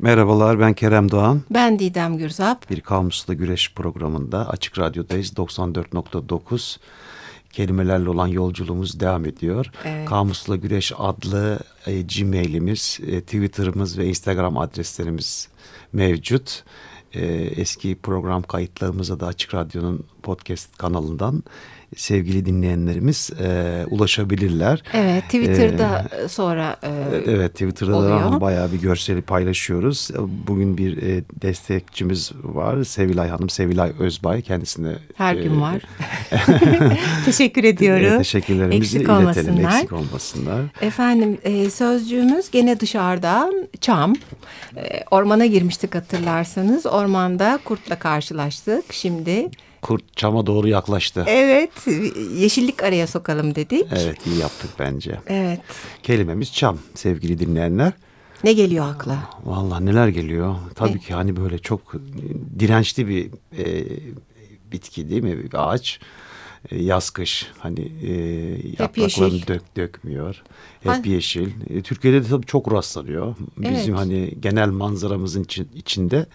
Merhabalar ben Kerem Doğan. Ben Didem Gürzap. Bir Kamusla Güreş programında Açık Radyo'dayız 94.9 kelimelerle olan yolculuğumuz devam ediyor. Evet. Kamusla Güreş adlı e, Gmail'imiz, e, Twitter'ımız ve Instagram adreslerimiz mevcut. E, eski program kayıtlarımıza da Açık Radyo'nun podcast kanalından sevgili dinleyenlerimiz e, ulaşabilirler. Evet Twitter'da ee, sonra e, Evet Twitter'da oluyor. bayağı bir görseli paylaşıyoruz. Bugün bir e, destekçimiz var Sevilay Hanım, Sevilay Özbay kendisine. Her e, gün var. Teşekkür ediyorum. E, teşekkürlerimizi Eksik iletelim olmasınlar. eksik olmasınlar. Efendim e, sözcüğümüz gene dışarıdan çam. E, ormana girmiştik hatırlarsanız. Ormanda kurtla karşılaştık. Şimdi kurt çama doğru yaklaştı. Evet, yeşillik araya sokalım dedik. Evet, iyi yaptık bence. Evet. Kelimemiz çam sevgili dinleyenler. Ne geliyor akla? Vallahi neler geliyor? Tabii ne? ki hani böyle çok dirençli bir e, bitki değil mi? Bir ağaç. E, yaz kış hani e, yapraklarını dök, dökmüyor. Hep ha. yeşil. E, Türkiye'de de tabii çok rastlanıyor. Bizim evet. hani genel manzaramızın için, içinde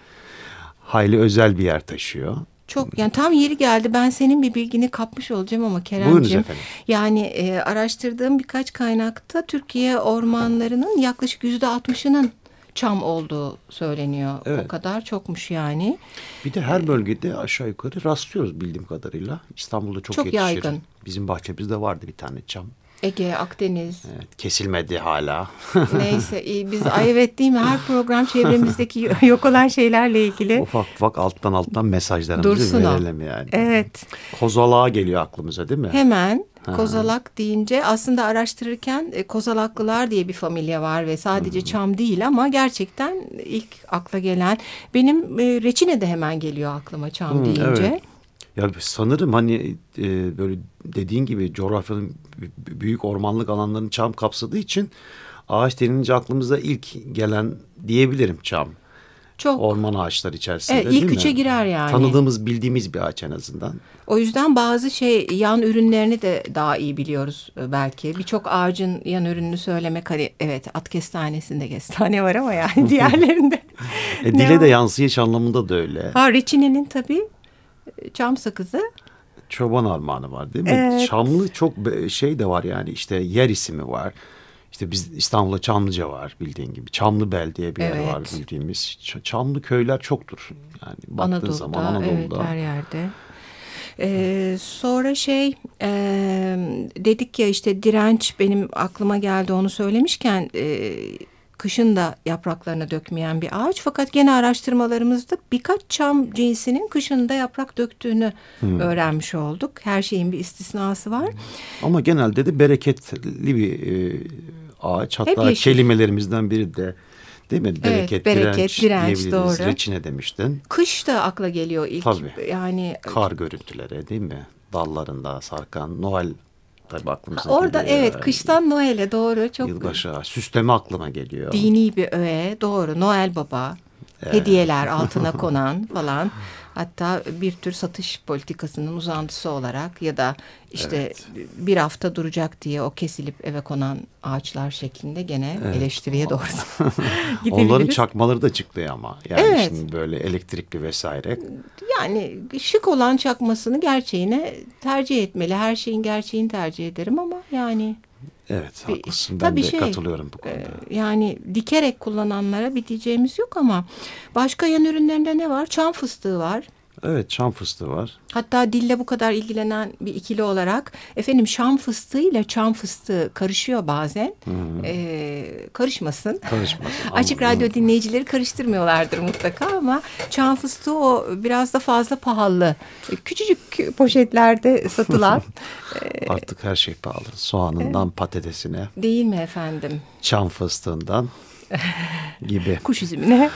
hayli özel bir yer taşıyor. Çok yani tam yeri geldi. Ben senin bir bilgini kapmış olacağım ama Keremciğim. Yani e, araştırdığım birkaç kaynakta Türkiye ormanlarının yaklaşık yüzde altmışının çam olduğu söyleniyor. Evet. O kadar çokmuş yani. Bir de her bölgede aşağı yukarı rastlıyoruz bildiğim kadarıyla. İstanbul'da çok, çok yetişir. yaygın. Bizim bahçemizde vardı bir tane çam. Ege, Akdeniz. Evet, kesilmedi hala. Neyse iyi. Biz ay evet değil mi? Her program çevremizdeki yok olan şeylerle ilgili. Ufak ufak alttan alttan mesajlarımızı Dursun verelim o. yani. Evet. Kozalağa geliyor aklımıza değil mi? Hemen. Ha. Kozalak deyince aslında araştırırken e, kozalaklılar diye bir familya var ve sadece hmm. çam değil ama gerçekten ilk akla gelen benim e, reçine de hemen geliyor aklıma çam hmm, deyince. Evet. Ya sanırım hani e, böyle dediğin gibi coğrafyanın büyük ormanlık alanlarını çam kapsadığı için ağaç denilince aklımıza ilk gelen diyebilirim çam. Çok. Orman ağaçları içerisinde evet, ilk üçe girer yani. Tanıdığımız, bildiğimiz bir ağaç en azından. O yüzden bazı şey yan ürünlerini de daha iyi biliyoruz e, belki. Birçok ağacın yan ürününü söylemek hani evet at kestanesinde kestane var ama yani diğerlerinde. e, dile de yansıyış anlamında da öyle. Ha reçinenin tabii çam sakızı. Çoban armağanı var değil mi? Evet. Çamlı çok şey de var yani işte yer ismi var. İşte biz İstanbul'da Çamlıca var bildiğin gibi. Çamlıbel diye bir evet. yer var bildiğimiz. Çamlı köyler çoktur. Yani baktığın Anadolu'da, zaman Anadolu'da. Evet her yerde. Ee, sonra şey e, dedik ya işte direnç benim aklıma geldi onu söylemişken e, kışın da yapraklarını dökmeyen bir ağaç. Fakat gene araştırmalarımızda birkaç çam cinsinin kışın da yaprak döktüğünü hmm. öğrenmiş olduk. Her şeyin bir istisnası var. Ama genelde de bereketli bir e, ağaç. Hatta kelimelerimizden biri de Değil mi? Bereket, evet, bereket direnç, direnç doğru. Reçine demiştin. Kış da akla geliyor ilk. Tabii. Yani kar görüntüleri değil mi? Dallarında sarkan Noel tabii aklımıza Orada geliyor. evet kıştan Noel'e doğru çok. Yılbaşı süsleme aklıma geliyor. Dini bir öğe doğru Noel Baba. Evet. Hediyeler altına konan falan. Hatta bir tür satış politikasının uzantısı olarak ya da işte evet. bir hafta duracak diye o kesilip eve konan ağaçlar şeklinde gene evet. eleştiriye doğru Onların çakmaları da çıktı ama. Yani evet. şimdi böyle elektrikli vesaire. Yani şık olan çakmasını gerçeğine tercih etmeli. Her şeyin gerçeğini tercih ederim ama yani Evet haklısın. Ben Tabii de şey, katılıyorum bu konuda. E, yani dikerek kullananlara bir diyeceğimiz yok ama başka yan ürünlerinde ne var? Çam fıstığı var. Evet çam fıstığı var. Hatta dille bu kadar ilgilenen bir ikili olarak efendim şam fıstığı ile çam fıstığı karışıyor bazen. Ee, karışmasın. Karışmasın. Açık radyo dinleyicileri karıştırmıyorlardır mutlaka ama çam fıstığı o biraz da fazla pahalı. Küçücük poşetlerde satılan. Artık her şey pahalı. Soğanından evet. patatesine. Değil mi efendim? Çam fıstığından gibi. Kuş üzümüne.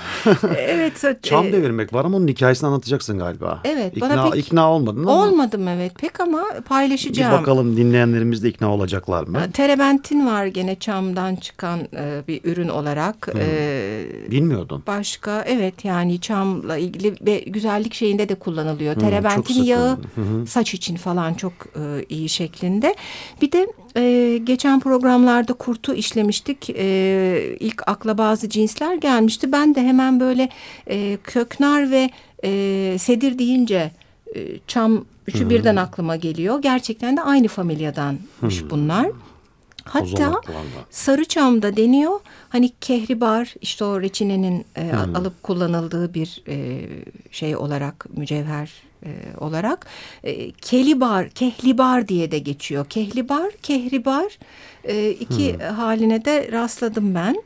evet. Çam e, devirmek var ama onun hikayesini anlatacaksın galiba. Evet. İkna, bana pek, ikna olmadın ama. Olmadım evet pek ama paylaşacağım. Bir bakalım dinleyenlerimiz de ikna olacaklar mı? Terebentin var gene çamdan çıkan e, bir ürün olarak. Hmm. E, Bilmiyordum. Başka evet yani çamla ilgili ve güzellik şeyinde de kullanılıyor. Hmm, Terebentin yağı hmm. saç için falan çok e, iyi şeklinde. Bir de e, geçen programlarda kurtu işlemiştik. E, ilk akla bazı cinsler gelmişti. Ben de hemen böyle e, köknar ve e, sedir deyince e, çam üçü hmm. birden aklıma geliyor. Gerçekten de aynı familyadanmış hmm. bunlar. Hatta sarı çamda deniyor. Hani kehribar işte o reçinenin e, hmm. alıp kullanıldığı bir e, şey olarak mücevher e, olarak e, kelibar, kehlibar diye de geçiyor. Kehlibar, kehribar e, iki hmm. haline de rastladım ben.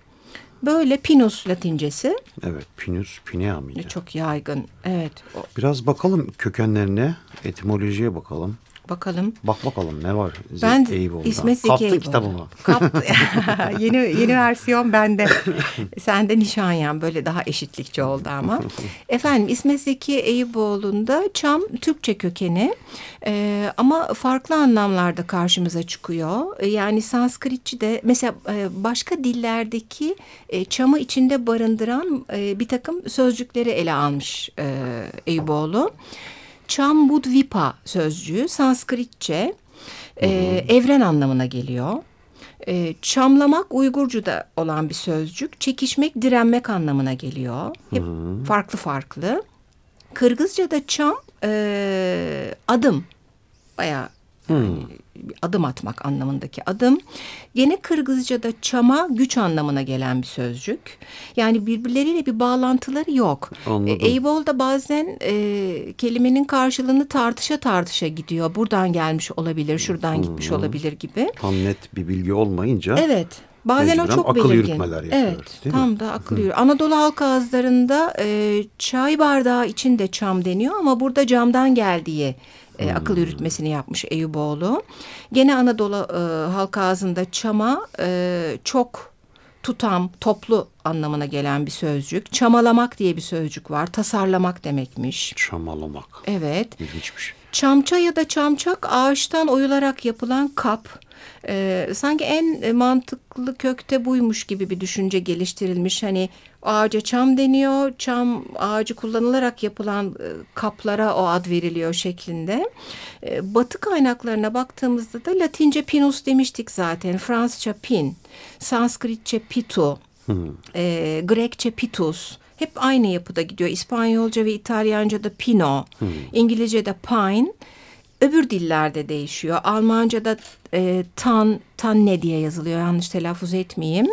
Böyle pinus latincesi. Evet pinus pinea mıydı? Çok yaygın evet. Biraz bakalım kökenlerine etimolojiye bakalım. Bakalım. Bak bakalım ne var ben İsmet Zeki Kaptı kitabımı. Kaptı. yeni, yeni versiyon bende. Sen de Nişanyan böyle daha eşitlikçi oldu ama. Efendim İsmet Zeki Eyüboğlu'nda çam Türkçe kökeni ee, ama farklı anlamlarda karşımıza çıkıyor. Yani Sanskritçi de mesela e, başka dillerdeki e, çamı içinde barındıran e, bir takım sözcükleri ele almış e, Eyüboğlu. Chambudvipa sözcüğü Sanskritçe e, evren anlamına geliyor. E, çamlamak Uygurcu'da olan bir sözcük. Çekişmek, direnmek anlamına geliyor. Hep Hı-hı. farklı farklı. Kırgızca'da çam e, adım. Bayağı yani bir adım atmak anlamındaki adım. Gene Kırgızca'da çama güç anlamına gelen bir sözcük. Yani birbirleriyle bir bağlantıları yok. Anladım. E, Eyvol da bazen e, kelimenin karşılığını tartışa tartışa gidiyor. Buradan gelmiş olabilir, şuradan hmm. gitmiş olabilir gibi. Tam net bir bilgi olmayınca. Evet. Bazen o çok akıl belirgin. yürütmeler yapıyoruz. Evet, tam da akıl yürütme. Anadolu halk ağızlarında e, çay bardağı için de çam deniyor ama burada camdan geldiği e, akıl yürütmesini yapmış Eyüboğlu. Gene Anadolu e, halk ağzında çama e, çok tutam, toplu anlamına gelen bir sözcük. Çamalamak diye bir sözcük var. Tasarlamak demekmiş. Çamalamak. Evet. İlginçmiş. Çamça ya da çamçak ağaçtan oyularak yapılan kap e, sanki en mantıklı kökte buymuş gibi bir düşünce geliştirilmiş. Hani ağaca çam deniyor, çam ağacı kullanılarak yapılan e, kaplara o ad veriliyor şeklinde. E, batı kaynaklarına baktığımızda da Latince pinus demiştik zaten, Fransızca pin, Sanskritçe pitu, e, Grekçe pitus hep aynı yapıda gidiyor. İspanyolca ve İtalyanca da pino, hmm. İngilizce pine. Öbür dillerde değişiyor. Almanca'da e, tan, tan ne diye yazılıyor yanlış telaffuz etmeyeyim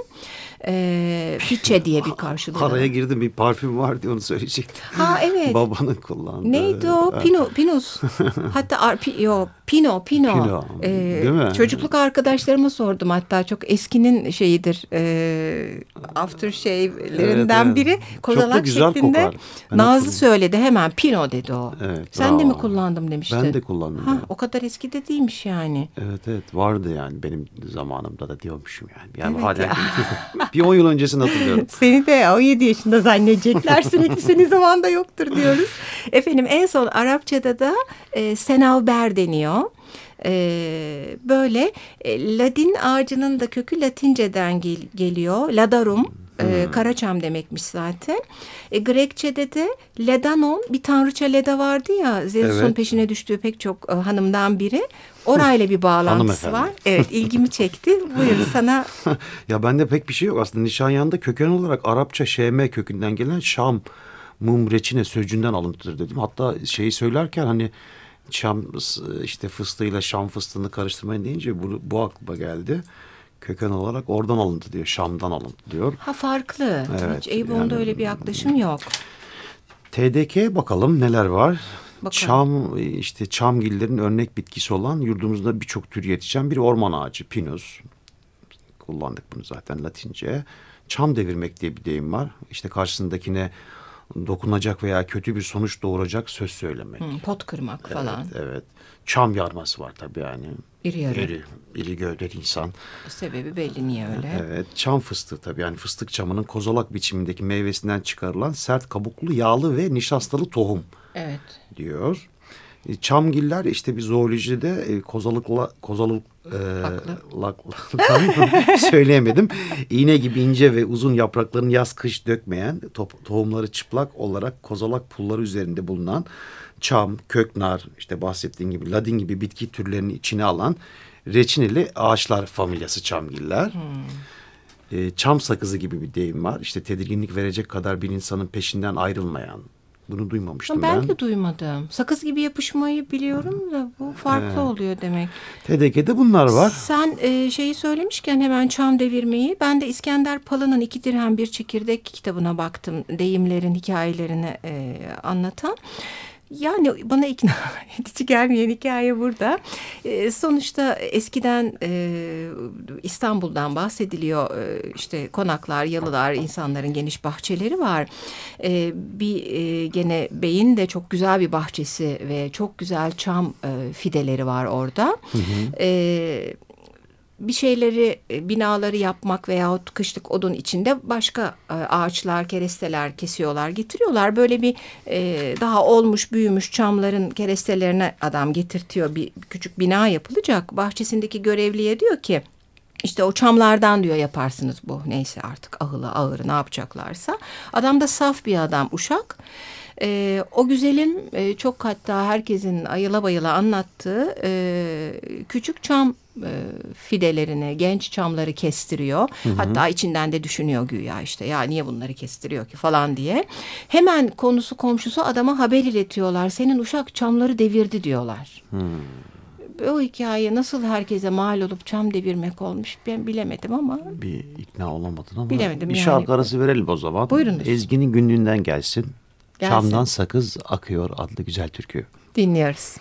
e, Fiçe diye bir karşılığı. Araya girdim bir parfüm var diye onu söyleyecektim. Ha evet. Babanın kullandığı. Neydi o? Pino, Pinus. hatta ar, pi, yo, Pino, Pino. Pino. Ee, Değil mi? Çocukluk arkadaşlarıma sordum hatta çok eskinin şeyidir. E, aftershave'lerinden evet, evet. biri. Kozalak şeklinde. Nazlı söyledi hemen Pino dedi o. Evet, Sen bravo. de mi kullandım demişti. Ben de kullandım. Ha, o kadar eski de değilmiş yani. Evet evet vardı yani benim zamanımda da diyormuşum yani. Yani evet hala Bir 10 yıl öncesini hatırlıyorum. Seni de 17 yaşında zannedecekler. Sürekli senin zamanda yoktur diyoruz. Efendim en son Arapçada da e, senavber deniyor. Ee, böyle e, Ladin ağacının da kökü Latinceden gel geliyor. Ladarum e, Karaçam demekmiş zaten. E, Grekçe'de de Ledanon bir tanrıça Leda vardı ya Zeus'un evet. peşine düştüğü pek çok e, hanımdan biri. Orayla bir bağlantısı var. Evet ilgimi çekti. Buyur sana. ya bende pek bir şey yok aslında. Nişanyan'da köken olarak Arapça şm kökünden gelen Şam, mum, reçine sözcüğünden alıntıdır dedim. Hatta şeyi söylerken hani Şam işte fıstığıyla Şam fıstığını karıştırmayın deyince bu, bu aklıma geldi köken olarak oradan alıntı diyor. Şam'dan alıntı diyor. Ha farklı. Evet, Hiç Eyüboğlu'nda yani, öyle bir yaklaşım yok. TDK bakalım neler var. Bakalım. Çam işte çamgillerin örnek bitkisi olan yurdumuzda birçok tür yetişen bir orman ağacı pinus. Kullandık bunu zaten Latince. Çam devirmek diye bir deyim var. İşte karşısındakine dokunacak veya kötü bir sonuç doğuracak söz söylemek. Hmm, pot kırmak evet, falan. Evet. Çam yarması var tabii yani. İri yarı. İri, iri gövdeli insan. Sebebi belli niye öyle? Evet. Çam fıstığı tabii yani fıstık çamının kozolak biçimindeki meyvesinden çıkarılan sert kabuklu yağlı ve nişastalı tohum. Evet. Diyor. E, çamgiller işte bir zoolojide e, kozalıkla kozalık e, söyleyemedim. İğne gibi ince ve uzun yaprakların yaz kış dökmeyen to tohumları çıplak olarak kozalak pulları üzerinde bulunan çam, köknar, işte bahsettiğim gibi ladin gibi bitki türlerini içine alan reçineli ağaçlar familyası çamgiller. Hmm. e, çam sakızı gibi bir deyim var. İşte tedirginlik verecek kadar bir insanın peşinden ayrılmayan. Bunu duymamıştım ben. Ben de duymadım. Sakız gibi yapışmayı biliyorum da bu farklı evet. oluyor demek. TDK'de bunlar var. Sen e, şeyi söylemişken hemen çam devirmeyi. Ben de İskender Pala'nın iki dirhem bir çekirdek kitabına baktım. Deyimlerin hikayelerini e, anlatan. Yani bana ikna edici gelmeyen hikaye burada. E, sonuçta eskiden e, İstanbul'dan bahsediliyor. E, işte konaklar, yalılar, insanların geniş bahçeleri var. E, bir e, gene beyin de çok güzel bir bahçesi ve çok güzel çam e, fideleri var orada. Hı hı. E, bir şeyleri e, binaları yapmak veyahut kışlık odun içinde başka e, ağaçlar, keresteler kesiyorlar, getiriyorlar. Böyle bir e, daha olmuş, büyümüş çamların kerestelerine adam getirtiyor. Bir küçük bina yapılacak. Bahçesindeki görevliye diyor ki işte o çamlardan diyor yaparsınız bu neyse artık ahılı ağırı ne yapacaklarsa. Adam da saf bir adam uşak. E, o güzelin e, çok hatta herkesin ayıla bayıla anlattığı e, küçük çam e, fidelerini, genç çamları kestiriyor. Hı hı. Hatta içinden de düşünüyor güya işte ya niye bunları kestiriyor ki falan diye. Hemen konusu komşusu adama haber iletiyorlar. Senin uşak çamları devirdi diyorlar. Hı. O hikaye nasıl herkese mal olup çam devirmek olmuş ben bilemedim ama. Bir ikna olamadın ama. Bilemedim bir yani. şarkı arası verelim o zaman. Buyurunuz. Ezgi'nin günlüğünden gelsin. Gelsin. Çamdan sakız akıyor adlı güzel türkü. Dinliyoruz.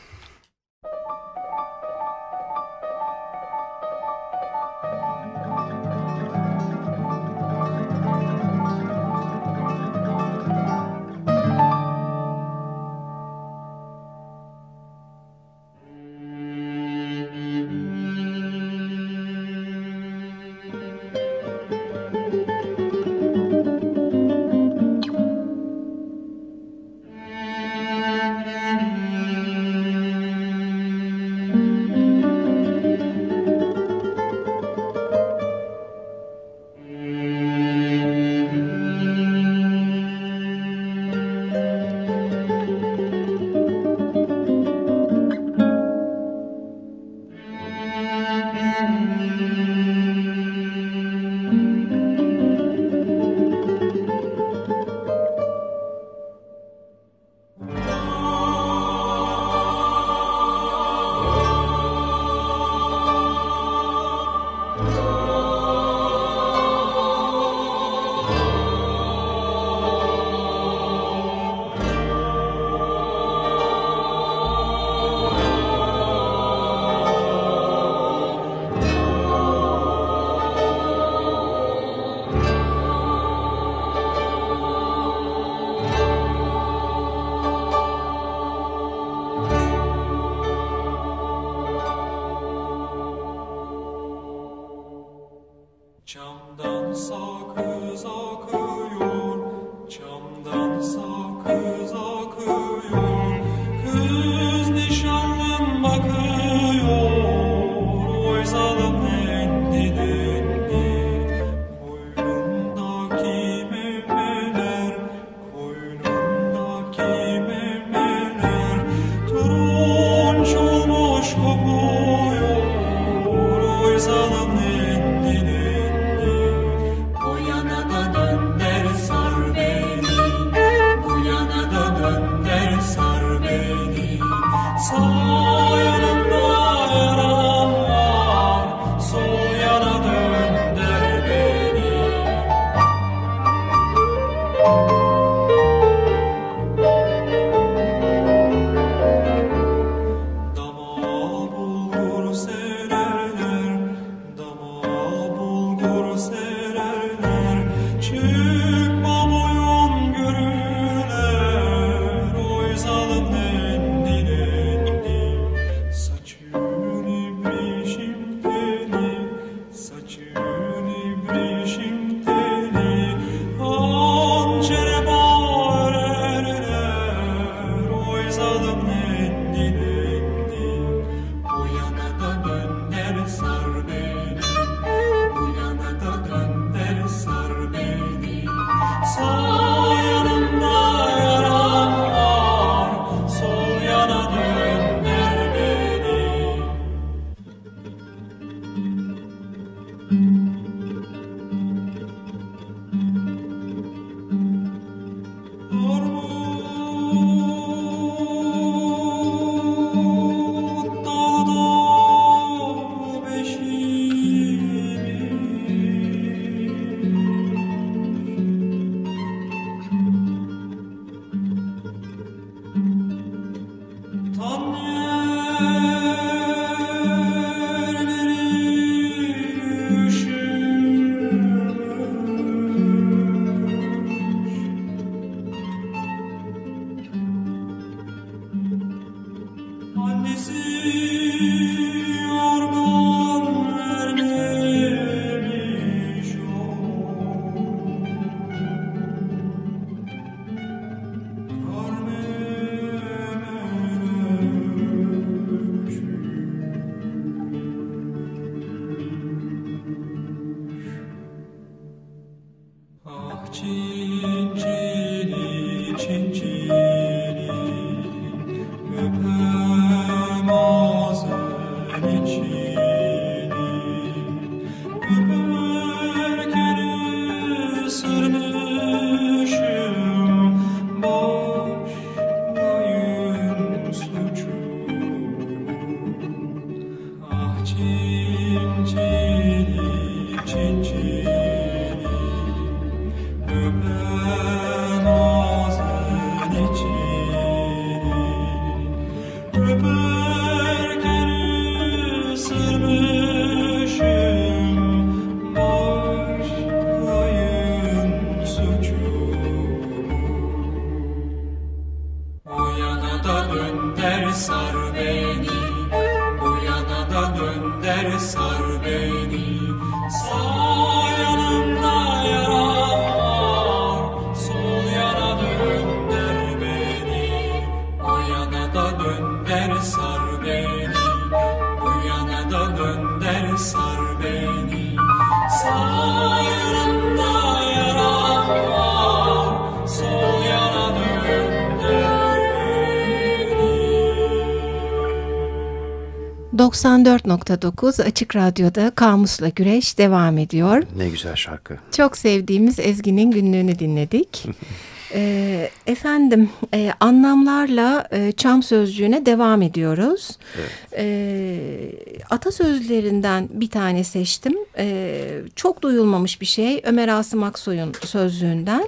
94.9 Açık Radyo'da Kamus'la Güreş devam ediyor. Ne güzel şarkı. Çok sevdiğimiz Ezgi'nin günlüğünü dinledik. e, efendim e, anlamlarla e, çam sözcüğüne devam ediyoruz. Evet. E, atasözlerinden bir tane seçtim. E, çok duyulmamış bir şey Ömer Asım Aksoy'un sözlüğünden.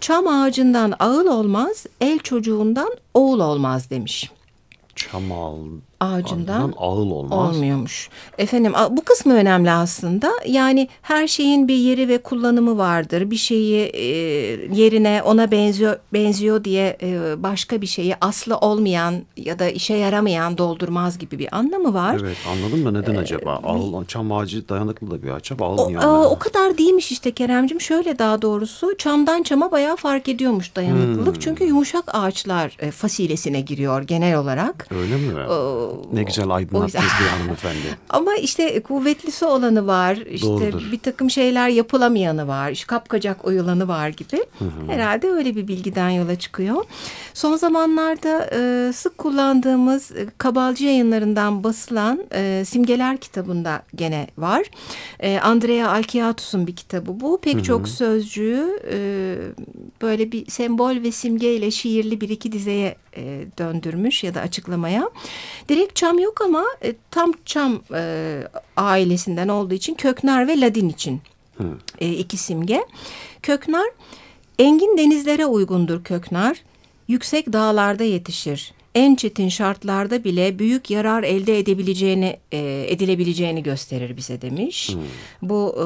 Çam ağacından ağıl olmaz, el çocuğundan oğul olmaz demiş. Çam ağıl ağacından ağıl olmaz. olmuyormuş. Efendim bu kısmı önemli aslında. Yani her şeyin bir yeri ve kullanımı vardır. Bir şeyi e, yerine ona benziyor benziyor diye e, başka bir şeyi aslı olmayan ya da işe yaramayan doldurmaz gibi bir anlamı var. Evet anladım da neden ee, acaba? Ağıl, çam ağacı dayanıklı da bir ağaç. Ağıl o, a, o kadar değilmiş işte Keremcim. Şöyle daha doğrusu çamdan çama bayağı fark ediyormuş dayanıklılık. Hmm. Çünkü yumuşak ağaçlar e, fasilesine giriyor genel olarak. Öyle mi? O, ne güzel aydınlattınız bir hanımefendi. Ama işte kuvvetlisi olanı var. İşte Doğrudur. bir takım şeyler yapılamayanı var. İşte kapkacak oyulanı var gibi. Hı hı. Herhalde öyle bir bilgiden yola çıkıyor. Son zamanlarda e, sık kullandığımız e, Kabalcı yayınlarından basılan e, Simgeler kitabında gene var. E, Andrea Alkiatus'un bir kitabı bu. Pek hı hı. çok sözcüğü e, böyle bir sembol ve simgeyle şiirli bir iki dizeye e, döndürmüş ya da açıklamaya. Direkt çam yok ama e, tam çam e, ailesinden olduğu için köknar ve ladin için e, iki simge. Köknar engin denizlere uygundur köknar. Yüksek dağlarda yetişir en çetin şartlarda bile büyük yarar elde edebileceğini e, edilebileceğini gösterir bize demiş. Hmm. Bu e,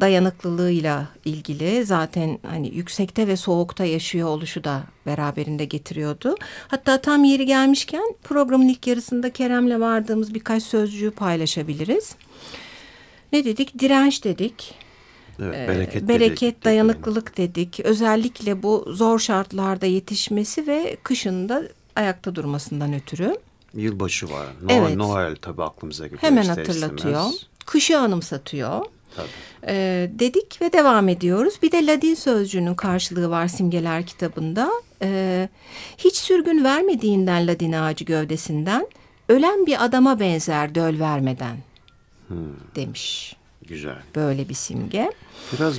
dayanıklılığıyla ilgili zaten hani yüksekte ve soğukta yaşıyor oluşu da beraberinde getiriyordu. Hatta tam yeri gelmişken programın ilk yarısında Kerem'le vardığımız birkaç sözcüğü paylaşabiliriz. Ne dedik? Direnç dedik. Evet, bereket, bereket dedik, dayanıklılık dedik. Özellikle bu zor şartlarda yetişmesi ve kışında ayakta durmasından ötürü. Yılbaşı var. Noel, evet. Noel tabii aklımıza geliyor. Hemen hatırlatıyor. Istemez. Kışı anımsatıyor. Tabii. Ee, dedik ve devam ediyoruz. Bir de Ladin sözcüğünün karşılığı var simgeler kitabında. Ee, hiç sürgün vermediğinden Ladin ağacı gövdesinden ölen bir adama benzer döl vermeden hmm. demiş. Güzel. Böyle bir simge. Biraz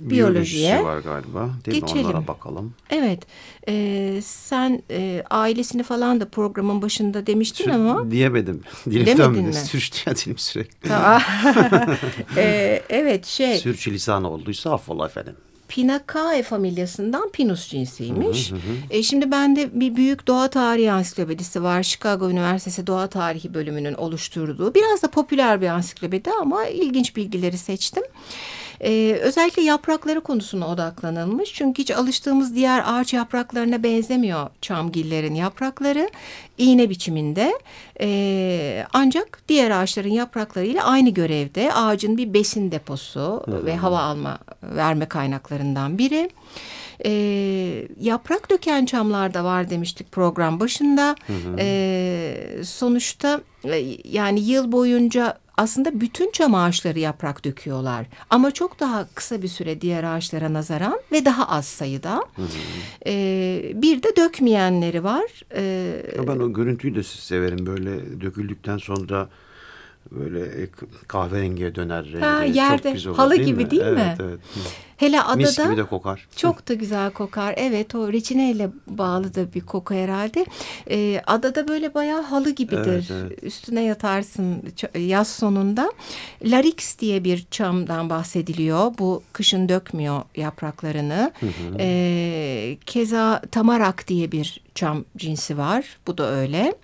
biyolojiye var galiba. Değil Geçelim. Mi? Onlara bakalım. Evet. E, sen e, ailesini falan da programın başında demiştin Sür, ama. Diyemedim. Dilim Demedin mi? Sürçtü ya dilim sürekli. e, evet şey. Sürçülisan olduysa affola efendim. Pinacae familyasından Pinus cinsiymiş. Hı hı hı. E, şimdi bende bir büyük doğa tarihi ansiklopedisi var. Chicago Üniversitesi Doğa Tarihi bölümünün oluşturduğu. Biraz da popüler bir ansiklopedi ama ilginç bilgileri seçtim. Ee, özellikle yaprakları konusuna odaklanılmış. Çünkü hiç alıştığımız diğer ağaç yapraklarına benzemiyor çamgillerin yaprakları. iğne biçiminde. Ee, ancak diğer ağaçların yapraklarıyla aynı görevde. Ağacın bir besin deposu hı ve hava alma verme kaynaklarından biri. E, yaprak döken çamlar da var demiştik program başında. Hı hı. E, sonuçta e, yani yıl boyunca aslında bütün çam ağaçları yaprak döküyorlar. Ama çok daha kısa bir süre diğer ağaçlara nazaran ve daha az sayıda. Hı hı. Ee, bir de dökmeyenleri var. Ee, ben o görüntüyü de severim. Böyle döküldükten sonra böyle kahverengiye döner rengi. Ha, yerde Çok güzel olur, halı değil gibi mi? değil evet, mi? Evet. Hele adada Mis gibi de kokar. Çok da güzel kokar. Evet o reçineyle bağlı da bir koku herhalde. Ee, adada böyle bayağı halı gibidir. Evet, evet. Üstüne yatarsın yaz sonunda. Larix diye bir çamdan bahsediliyor. Bu kışın dökmüyor yapraklarını. Hı hı. Ee, keza tamarak diye bir çam cinsi var. Bu da öyle.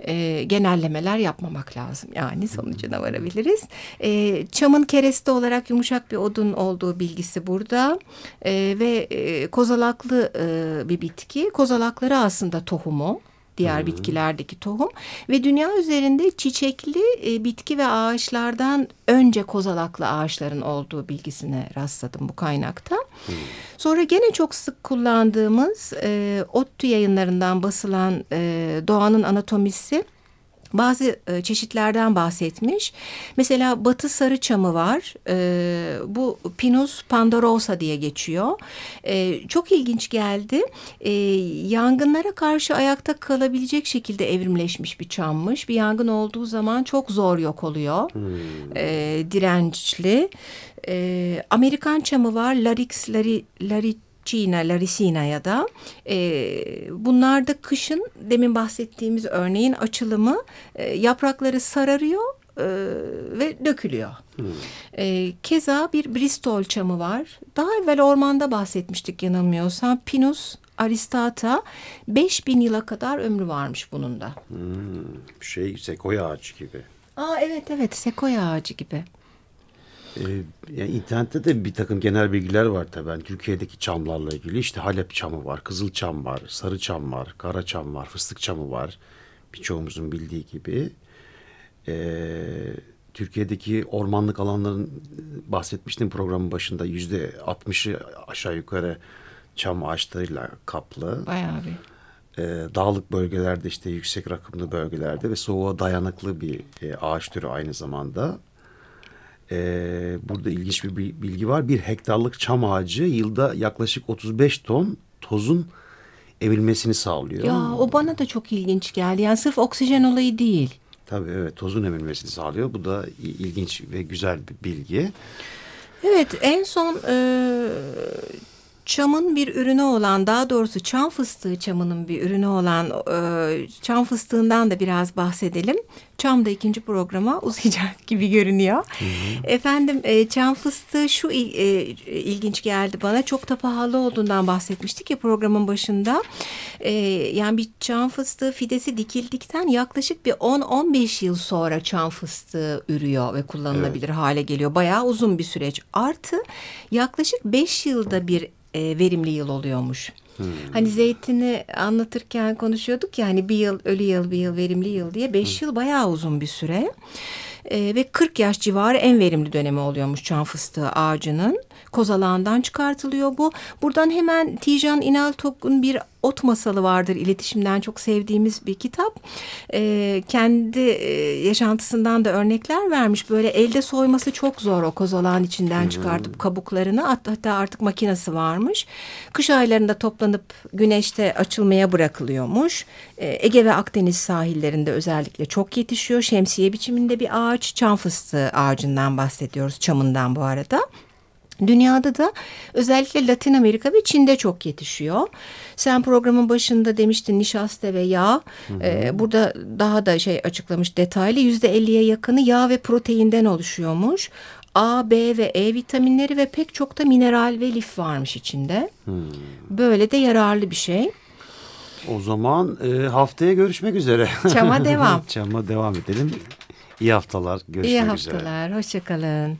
E, genellemeler yapmamak lazım. Yani sonucuna varabiliriz. E, çamın kereste olarak yumuşak bir odun olduğu bilgisi burada. E, ve e, kozalaklı e, bir bitki. Kozalakları aslında tohumu diğer hmm. bitkilerdeki tohum ve dünya üzerinde çiçekli e, bitki ve ağaçlardan önce kozalaklı ağaçların olduğu bilgisine rastladım bu kaynakta. Hmm. Sonra gene çok sık kullandığımız e, ODTÜ yayınlarından basılan e, Doğanın Anatomisi bazı e, çeşitlerden bahsetmiş. Mesela batı sarı çamı var. E, bu Pinus pandorosa diye geçiyor. E, çok ilginç geldi. E, yangınlara karşı ayakta kalabilecek şekilde evrimleşmiş bir çammış. Bir yangın olduğu zaman çok zor yok oluyor. Hmm. E, dirençli. E, Amerikan çamı var. Larix lari, lari Cina, Laricina ya da e, bunlar da kışın demin bahsettiğimiz örneğin açılımı e, yaprakları sararıyor e, ve dökülüyor. Hmm. E, keza bir Bristol çamı var. Daha evvel ormanda bahsetmiştik yanılmıyorsam. Pinus aristata 5000 yıla kadar ömrü varmış bunun da. Hmm, şey sekoya ağacı gibi. Aa evet evet sekoya ağacı gibi. Ee, yani internette de bir takım genel bilgiler var tabii. Yani Türkiye'deki çamlarla ilgili işte Halep çamı var, Kızıl çam var, Sarı çam var, Kara çam var, Fıstık çamı var. Birçoğumuzun bildiği gibi. Ee, Türkiye'deki ormanlık alanların bahsetmiştim programın başında yüzde 60'ı aşağı yukarı çam ağaçlarıyla kaplı. Bayağı bir. Ee, dağlık bölgelerde işte yüksek rakımlı bölgelerde ve soğuğa dayanıklı bir e, ağaç türü aynı zamanda e, burada ilginç bir bilgi var. Bir hektarlık çam ağacı yılda yaklaşık 35 ton tozun emilmesini sağlıyor. Ya o bana da çok ilginç geldi. Yani sırf oksijen olayı değil. Tabii evet tozun emilmesini sağlıyor. Bu da ilginç ve güzel bir bilgi. Evet en son e, çamın bir ürünü olan daha doğrusu çam fıstığı çamının bir ürünü olan e, çam fıstığından da biraz bahsedelim. Çam da ikinci programa uzayacak gibi görünüyor. Hı hı. Efendim e, çam fıstığı şu e, ilginç geldi bana. Çok da pahalı olduğundan bahsetmiştik ya programın başında. E, yani bir çam fıstığı fidesi dikildikten yaklaşık bir 10-15 yıl sonra çam fıstığı ürüyor ve kullanılabilir evet. hale geliyor. Bayağı uzun bir süreç. Artı yaklaşık 5 yılda bir e, verimli yıl oluyormuş. Hmm. Hani zeytini anlatırken konuşuyorduk ya hani bir yıl ölü yıl bir yıl verimli yıl diye beş hmm. yıl bayağı uzun bir süre. Ee, ve 40 yaş civarı en verimli dönemi oluyormuş çam fıstığı ağacının. Kozalağından çıkartılıyor bu. Buradan hemen Tijan İnaltok'un bir ot masalı vardır. İletişimden çok sevdiğimiz bir kitap. E, kendi e, yaşantısından da örnekler vermiş. Böyle elde soyması çok zor o kozalağın içinden çıkartıp kabuklarını. Hatta artık makinesi varmış. Kış aylarında toplanıp güneşte açılmaya bırakılıyormuş. E, Ege ve Akdeniz sahillerinde özellikle çok yetişiyor. Şemsiye biçiminde bir ağaç. Çam fıstığı ağacından bahsediyoruz. Çamından bu arada. Dünyada da özellikle Latin Amerika ve Çin'de çok yetişiyor. Sen programın başında demiştin nişasta ve yağ. Hı hı. Ee, burada daha da şey açıklamış detaylı. Yüzde elliye yakını yağ ve proteinden oluşuyormuş. A, B ve E vitaminleri ve pek çok da mineral ve lif varmış içinde. Hmm. Böyle de yararlı bir şey. O zaman e, haftaya görüşmek üzere. Çama devam. Çama devam edelim. İyi haftalar. Görüşmek üzere. İyi haftalar. Üzere. Hoşçakalın.